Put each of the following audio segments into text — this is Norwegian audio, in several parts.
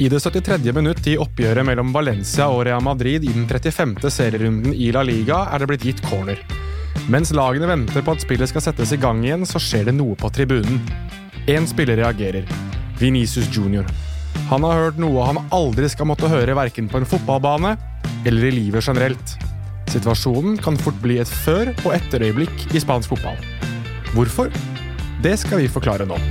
I det 73. minutt i oppgjøret mellom Valencia og Real Madrid i den 35. serierunden i La Liga er det blitt gitt corner. Mens lagene venter på at spillet skal settes i gang igjen, så skjer det noe på tribunen. Én spiller reagerer. Venicius Junior. Han har hørt noe han aldri skal måtte høre verken på en fotballbane eller i livet generelt. Situasjonen kan fort bli et før- og etterøyeblikk i spansk fotball. Hvorfor? Det skal vi forklare nå.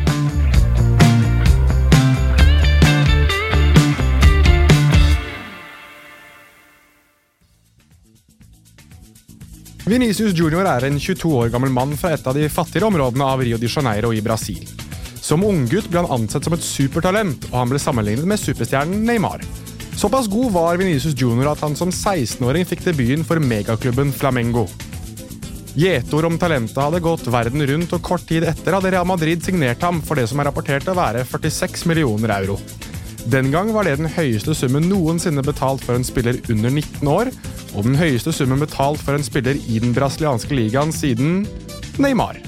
Venicius Junior er en 22 år gammel mann fra et av de fattigere områdene av Rio de Janeiro i Brasil. Som unggutt ble han ansett som et supertalent, og han ble sammenlignet med superstjernen Neymar. Såpass god var Venicius Junior at han som 16-åring fikk debuten for megaklubben Flamengo. Gjetord om talentet hadde gått verden rundt, og kort tid etter hadde Real Madrid signert ham for det som er rapportert å være 46 millioner euro. Den gang var det den høyeste summen noensinne betalt for en spiller under 19 år, og den høyeste summen betalt for en spiller i den brasilianske ligaen siden Neymar.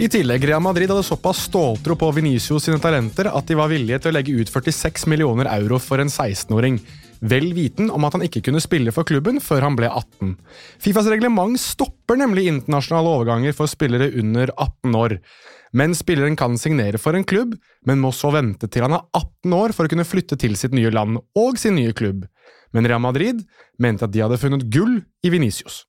I tillegg Real Madrid hadde såpass ståltro på Venicius sine talenter at de var villige til å legge ut 46 millioner euro for en 16-åring, vel viten om at han ikke kunne spille for klubben før han ble 18. Fifas reglement stopper nemlig internasjonale overganger for spillere under 18 år. Men spilleren kan signere for en klubb, men må så vente til han er 18 år for å kunne flytte til sitt nye land og sin nye klubb. Men Real Madrid mente at de hadde funnet gull i Venicius.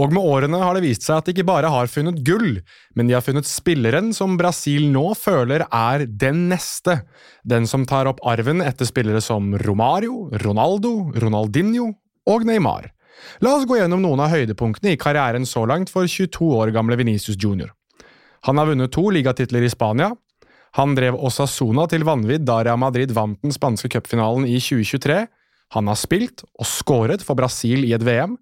Og med årene har det vist seg at de ikke bare har funnet gull, men de har funnet spilleren som Brasil nå føler er den neste. Den som tar opp arven etter spillere som Romario, Ronaldo, Ronaldinho og Neymar. La oss gå gjennom noen av høydepunktene i karrieren så langt for 22 år gamle Venicius Junior. Han har vunnet to ligatitler i Spania. Han drev Osasona til vanvidd da Real Madrid vant den spanske cupfinalen i 2023. Han har spilt og skåret for Brasil i et VM.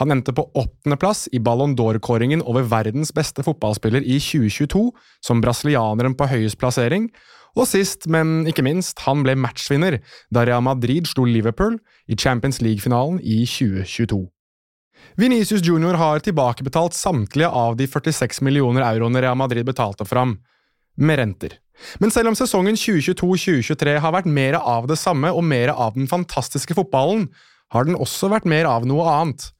Han endte på åttendeplass i Ballon d'Or-kåringen over verdens beste fotballspiller i 2022, som brasilianeren på høyest plassering. Og sist, men ikke minst, han ble matchvinner da Real Madrid slo Liverpool i Champions League-finalen i 2022. Venicius Junior har tilbakebetalt samtlige av de 46 millioner euroene Real Madrid betalte for ham, med renter. Men selv om sesongen 2022-2023 har vært mer av det samme og mer av den fantastiske fotballen, har den også vært mer av noe annet.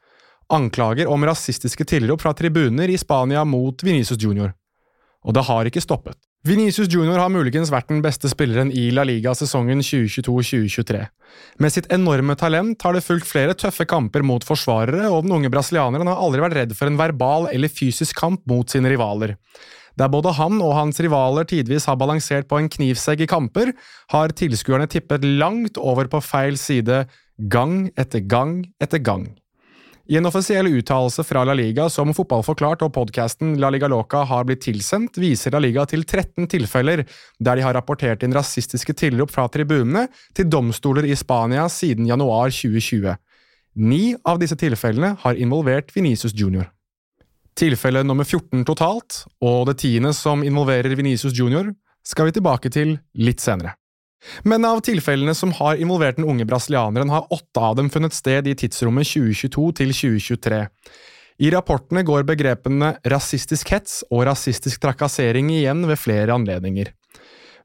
Anklager om rasistiske tilrop fra tribuner i Spania mot Venicius Junior. Og det har ikke stoppet. Venicius Junior har muligens vært den beste spilleren i La Liga sesongen 2022-2023. Med sitt enorme talent har det fulgt flere tøffe kamper mot forsvarere, og den unge brasilianeren har aldri vært redd for en verbal eller fysisk kamp mot sine rivaler. Der både han og hans rivaler tidvis har balansert på en knivsegg i kamper, har tilskuerne tippet langt over på feil side gang etter gang etter gang. I en offisiell uttalelse fra La Liga som Fotball forklart og podkasten La Liga Loca har blitt tilsendt, viser La Liga til 13 tilfeller der de har rapportert inn rasistiske tilrop fra tribunene til domstoler i Spania siden januar 2020. Ni av disse tilfellene har involvert Venicius Junior. Tilfelle nummer 14 totalt, og det tiende som involverer Venicius Junior, skal vi tilbake til litt senere. Men av tilfellene som har involvert den unge brasilianeren, har åtte av dem funnet sted i tidsrommet 2022 til 2023. I rapportene går begrepene rasistisk hets og rasistisk trakassering igjen ved flere anledninger.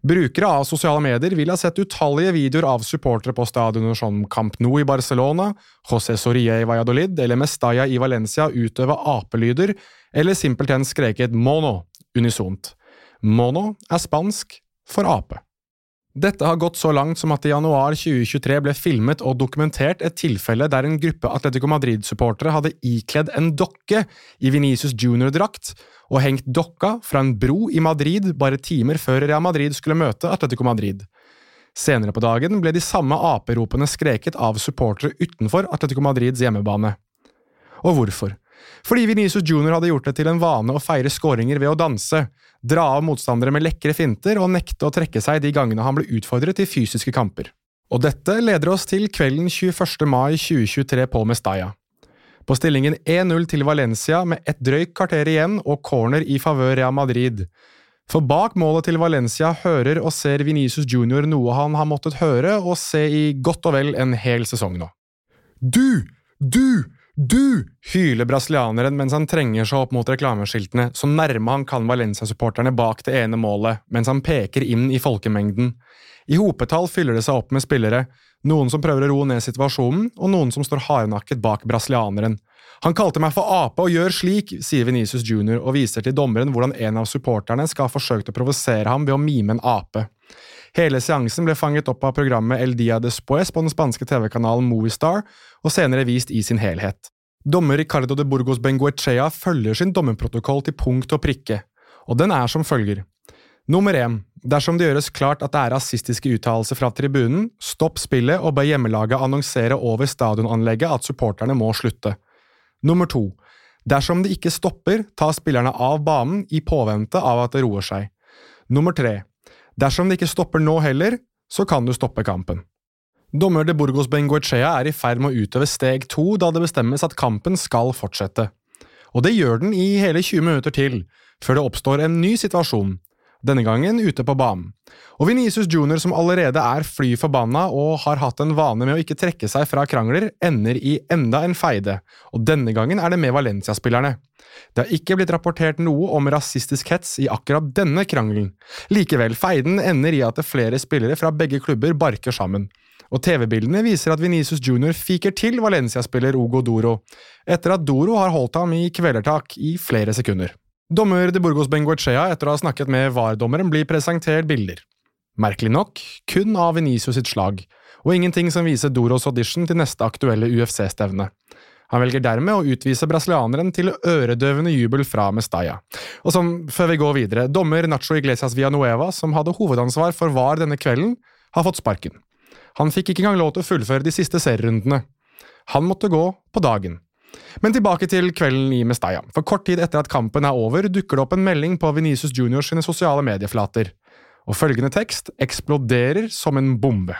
Brukere av sosiale medier vil ha sett utallige videoer av supportere på stadioner som Camp Nou i Barcelona, José Soria i Valladolid eller Mestalla i Valencia utøve apelyder eller simpelthen skreket mono unisont. Mono er spansk for ape. Dette har gått så langt som at i januar 2023 ble filmet og dokumentert et tilfelle der en gruppe Atletico Madrid-supportere hadde ikledd en dokke i Venicius Junior-drakt og hengt dokka fra en bro i Madrid bare timer før Real Madrid skulle møte Atletico Madrid. Senere på dagen ble de samme aperopene skreket av supportere utenfor Atletico Madrids hjemmebane. Og hvorfor? Fordi Venicius Junior hadde gjort det til en vane å feire skåringer ved å danse, dra av motstandere med lekre finter og nekte å trekke seg de gangene han ble utfordret i fysiske kamper. Og dette leder oss til kvelden 21. mai 2023 på Mestalla. På stillingen 1-0 til Valencia med et drøyt kvarter igjen og corner i favør Real Madrid. For bak målet til Valencia hører og ser Venicius Junior noe han har måttet høre og se i godt og vel en hel sesong nå. Du! Du! Du! hyler brasilianeren mens han trenger seg opp mot reklameskiltene, så nærme han kan Valencia-supporterne bak det ene målet, mens han peker inn i folkemengden. I hopetall fyller det seg opp med spillere, noen som prøver å roe ned situasjonen, og noen som står hardnakket bak brasilianeren. Han kalte meg for ape og gjør slik, sier Venicius jr. og viser til dommeren hvordan en av supporterne skal ha forsøkt å provosere ham ved å mime en ape. Hele seansen ble fanget opp av programmet El Dia Despues på den spanske TV-kanalen Movistar, og senere vist i sin helhet. Dommer Ricardo de Burgos Benguechea følger sin dommerprotokoll til punkt og prikke, og den er som følger. Nummer én. Dersom det gjøres klart at det er rasistiske uttalelser fra tribunen, stopp spillet og be hjemmelaget annonsere over stadionanlegget at supporterne må slutte. Nummer to. Dersom det ikke stopper, ta spillerne av banen i påvente av at det roer seg. Nummer tre. Dersom det ikke stopper nå heller, så kan du stoppe kampen. Dommer de Burgos Bengoechea er i ferd med å utøve steg to da det bestemmes at kampen skal fortsette. Og det gjør den i hele 20 minutter til, før det oppstår en ny situasjon, denne gangen ute på banen. Og Venicius Junior, som allerede er fly forbanna og har hatt en vane med å ikke trekke seg fra krangler, ender i enda en feide, og denne gangen er det med Valencia-spillerne. Det har ikke blitt rapportert noe om rasistisk hets i akkurat denne krangelen. Likevel, feiden ender i at flere spillere fra begge klubber barker sammen. Og TV-bildene viser at Venicius Junior fiker til Valencia-spiller Ogo Doro, etter at Doro har holdt ham i kvelertak i flere sekunder. Dommer de Burgos Bengoechea, etter å ha snakket med VAR-dommeren, blir presentert bilder. Merkelig nok kun av Venicius sitt slag, og ingenting som viser Doros audition til neste aktuelle UFC-stevne. Han velger dermed å utvise brasilianeren til øredøvende jubel fra Mestalla. Og som, før vi går videre, dommer Nacho Iglesias Villanueva, som hadde hovedansvar for VAR denne kvelden, har fått sparken. Han fikk ikke engang lov til å fullføre de siste serierundene. Han måtte gå på dagen. Men tilbake til kvelden i Mestalla. For kort tid etter at kampen er over, dukker det opp en melding på Venicius Juniors sine sosiale medieflater. Og følgende tekst eksploderer som en bombe.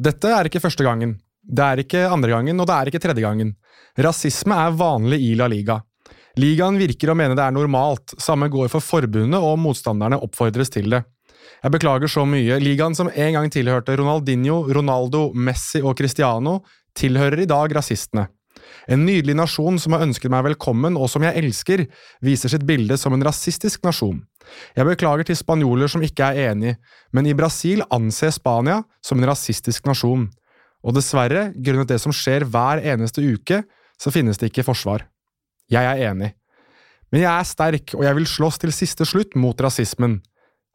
Dette er ikke første gangen. Det er ikke andre gangen, og det er ikke tredje gangen. Rasisme er vanlig i La Liga. Ligaen virker å mene det er normalt, samme går for forbundet og motstanderne oppfordres til det. Jeg beklager så mye, ligaen som en gang tilhørte Ronaldinho, Ronaldo, Messi og Cristiano, tilhører i dag rasistene. En nydelig nasjon som har ønsket meg velkommen og som jeg elsker, viser sitt bilde som en rasistisk nasjon. Jeg beklager til spanjoler som ikke er enig, men i Brasil anses Spania som en rasistisk nasjon. Og dessverre, grunnet det som skjer hver eneste uke, så finnes det ikke forsvar. Jeg er enig. Men jeg er sterk, og jeg vil slåss til siste slutt mot rasismen,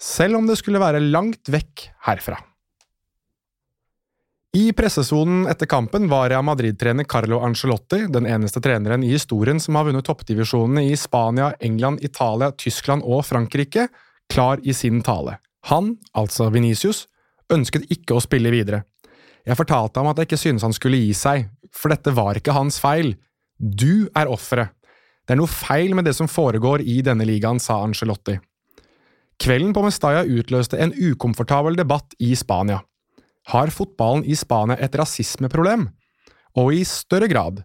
selv om det skulle være langt vekk herfra. I pressesonen etter kampen var Real Madrid-trener Carlo Angelotti den eneste treneren i historien som har vunnet toppdivisjonene i Spania, England, Italia, Tyskland og Frankrike, klar i sin tale. Han, altså Venicius, ønsket ikke å spille videre. Jeg fortalte ham at jeg ikke syntes han skulle gi seg, for dette var ikke hans feil. Du er offeret. Det er noe feil med det som foregår i denne ligaen, sa Angelotti. Kvelden på Mestalla utløste en ukomfortabel debatt i Spania. Har fotballen i Spania et rasismeproblem? Og i større grad,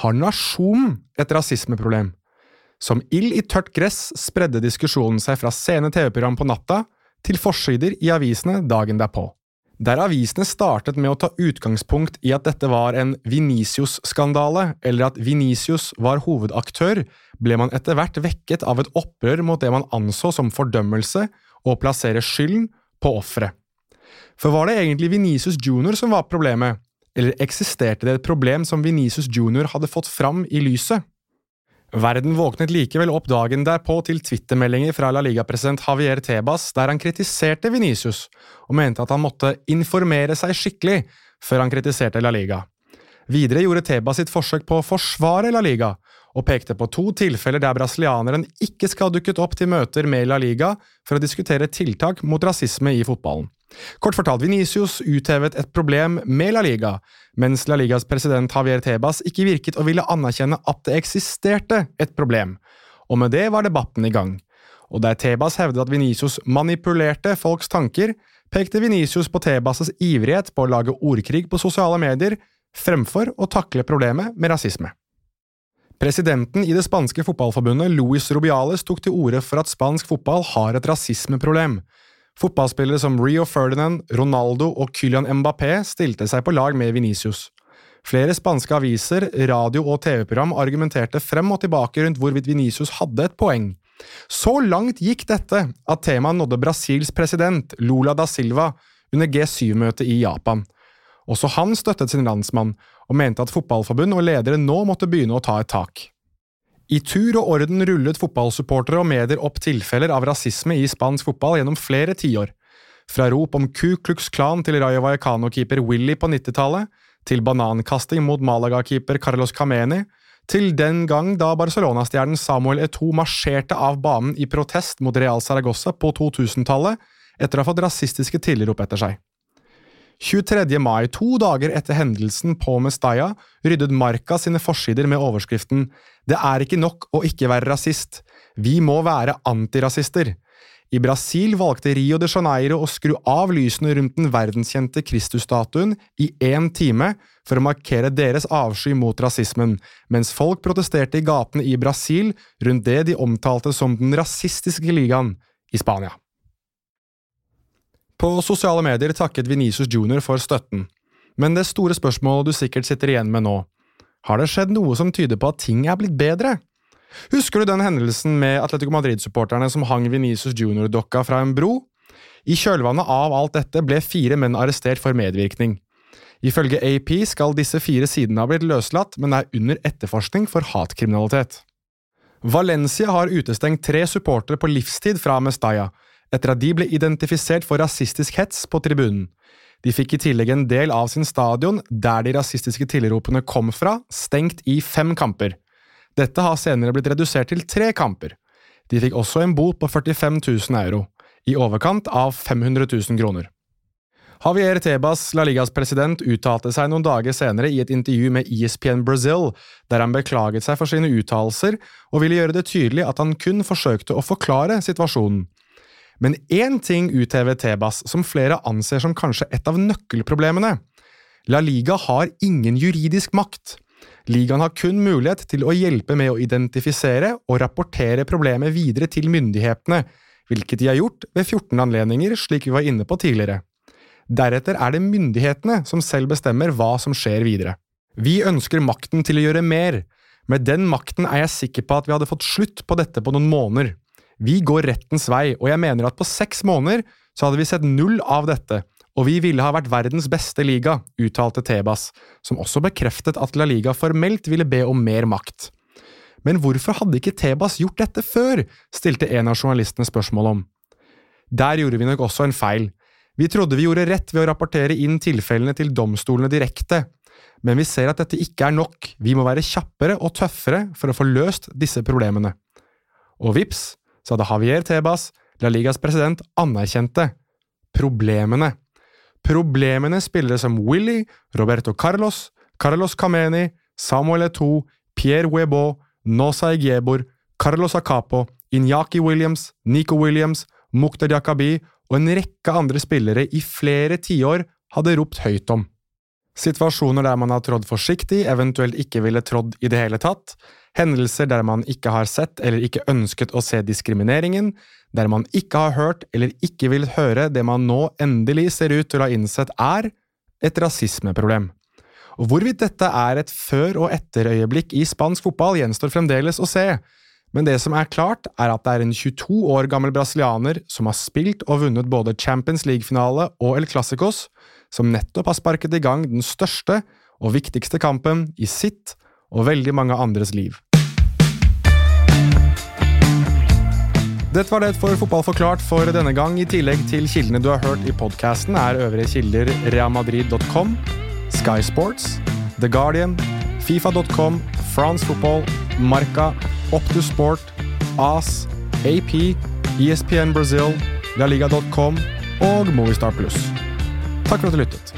har nasjonen et rasismeproblem? Som ild i tørt gress spredde diskusjonen seg fra sene TV-program på natta til forsider i avisene dagen derpå. Der avisene startet med å ta utgangspunkt i at dette var en Vinicius-skandale, eller at Vinicius var hovedaktør, ble man etter hvert vekket av et opprør mot det man anså som fordømmelse, og plassere skylden på offeret. For var det egentlig Vinicius Junior som var problemet, eller eksisterte det et problem som Vinicius Junior hadde fått fram i lyset? Verden våknet likevel opp dagen derpå til twittermeldinger fra La Liga-president Javier Tebas der han kritiserte Venicius, og mente at han måtte informere seg skikkelig før han kritiserte La Liga. Videre gjorde Tebas sitt forsøk på å forsvare La Liga, og pekte på to tilfeller der brasilianeren ikke skal ha dukket opp til møter med La Liga for å diskutere tiltak mot rasisme i fotballen. Kort fortalt, Venicius uthevet et problem med La Liga, mens La Ligas president Javier Tebas ikke virket å ville anerkjenne at det eksisterte et problem. Og med det var debatten i gang. Og der Tebas hevdet at Venicius manipulerte folks tanker, pekte Venicius på Tebas' ivrighet på å lage ordkrig på sosiale medier fremfor å takle problemet med rasisme. Presidenten i det spanske fotballforbundet, Luis Rubiales, tok til orde for at spansk fotball har et rasismeproblem, Fotballspillere som Rio Ferdinand, Ronaldo og Kylian Mbappé stilte seg på lag med Venicius. Flere spanske aviser, radio- og TV-program argumenterte frem og tilbake rundt hvorvidt Venicius hadde et poeng. Så langt gikk dette at temaet nådde Brasils president, Lula da Silva, under G7-møtet i Japan. Også han støttet sin landsmann, og mente at fotballforbund og ledere nå måtte begynne å ta et tak. I tur og orden rullet fotballsupportere og medier opp tilfeller av rasisme i spansk fotball gjennom flere tiår. Fra rop om Ku Klux Klan til Rayo Vallecano-keeper Willy på 90-tallet, til banankasting mot Malaga-keeper Carlos Cameni, til den gang da Barcelona-stjernen Samuel Eto'o marsjerte av banen i protest mot Real Saragossa på 2000-tallet etter å ha fått rasistiske tilrop etter seg. 23. mai, to dager etter hendelsen på Mestaya, ryddet Marca sine forsider med overskriften Det er ikke nok å ikke være rasist, vi må være antirasister. I Brasil valgte Rio de Janeiro å skru av lysene rundt den verdenskjente Kristus-statuen i én time for å markere deres avsky mot rasismen, mens folk protesterte i gatene i Brasil rundt det de omtalte som den rasistiske ligaen i Spania. På sosiale medier takket Venicius Junior for støtten, men det store spørsmålet du sikkert sitter igjen med nå, har det skjedd noe som tyder på at ting er blitt bedre? Husker du den hendelsen med Atletico Madrid-supporterne som hang Venicius Junior-dokka fra en bro? I kjølvannet av alt dette ble fire menn arrestert for medvirkning. Ifølge AP skal disse fire sidene ha blitt løslatt, men er under etterforskning for hatkriminalitet. Valencia har utestengt tre supportere på livstid fra Mestalla, etter at de ble identifisert for rasistisk hets på tribunen. De fikk i tillegg en del av sin stadion, der de rasistiske tilropene kom fra, stengt i fem kamper. Dette har senere blitt redusert til tre kamper. De fikk også en bot på 45 000 euro, i overkant av 500 000 kroner. Javier Tebas, La Ligas president, uttalte seg noen dager senere i et intervju med ESPN Brazil, der han beklaget seg for sine uttalelser og ville gjøre det tydelig at han kun forsøkte å forklare situasjonen. Men én ting uthevet Tebas som flere anser som kanskje et av nøkkelproblemene. La Liga har ingen juridisk makt. Ligaen har kun mulighet til å hjelpe med å identifisere og rapportere problemet videre til myndighetene, hvilket de har gjort ved 14 anledninger, slik vi var inne på tidligere. Deretter er det myndighetene som selv bestemmer hva som skjer videre. Vi ønsker makten til å gjøre mer. Med den makten er jeg sikker på at vi hadde fått slutt på dette på noen måneder. Vi går rettens vei, og jeg mener at på seks måneder så hadde vi sett null av dette, og vi ville ha vært verdens beste liga, uttalte Tebas, som også bekreftet at La Liga formelt ville be om mer makt. Men hvorfor hadde ikke Tebas gjort dette før, stilte en av journalistene spørsmål om. Der gjorde vi nok også en feil. Vi trodde vi gjorde rett ved å rapportere inn tilfellene til domstolene direkte, men vi ser at dette ikke er nok, vi må være kjappere og tøffere for å få løst disse problemene. Og vips, så hadde Javier Tebas, La Ligas president, anerkjente problemene. Problemene spillere som Willy, Roberto Carlos, Carlos Cameni, Samuel Eto'o, Pierre Webo, Nosa Egebor, Carlos Acapo, Inyaki Williams, Nico Williams, Mukhtar Yakabi og en rekke andre spillere i flere tiår hadde ropt høyt om. Situasjoner der man har trådd forsiktig, eventuelt ikke ville trådd i det hele tatt, hendelser der man ikke har sett eller ikke ønsket å se diskrimineringen, der man ikke har hørt eller ikke vil høre det man nå endelig ser ut til å ha innsett er et rasismeproblem. Og Hvorvidt dette er et før- og etterøyeblikk i spansk fotball, gjenstår fremdeles å se, men det som er klart, er at det er en 22 år gammel brasilianer som har spilt og vunnet både Champions League-finale og El Clásicos, som nettopp har sparket i gang den største og viktigste kampen i sitt og veldig mange andres liv. Dette var det for Fotball forklart for denne gang. I tillegg til kildene du har hørt i podkasten, er øvrige kilder realmadrid.com, Sky Sports, The Guardian, Fifa.com, France Football, Marca, Optus Sport, AS, AP, ESPN Brazil, laliga.com og Movistar Pluss. Takk for at du lyttet.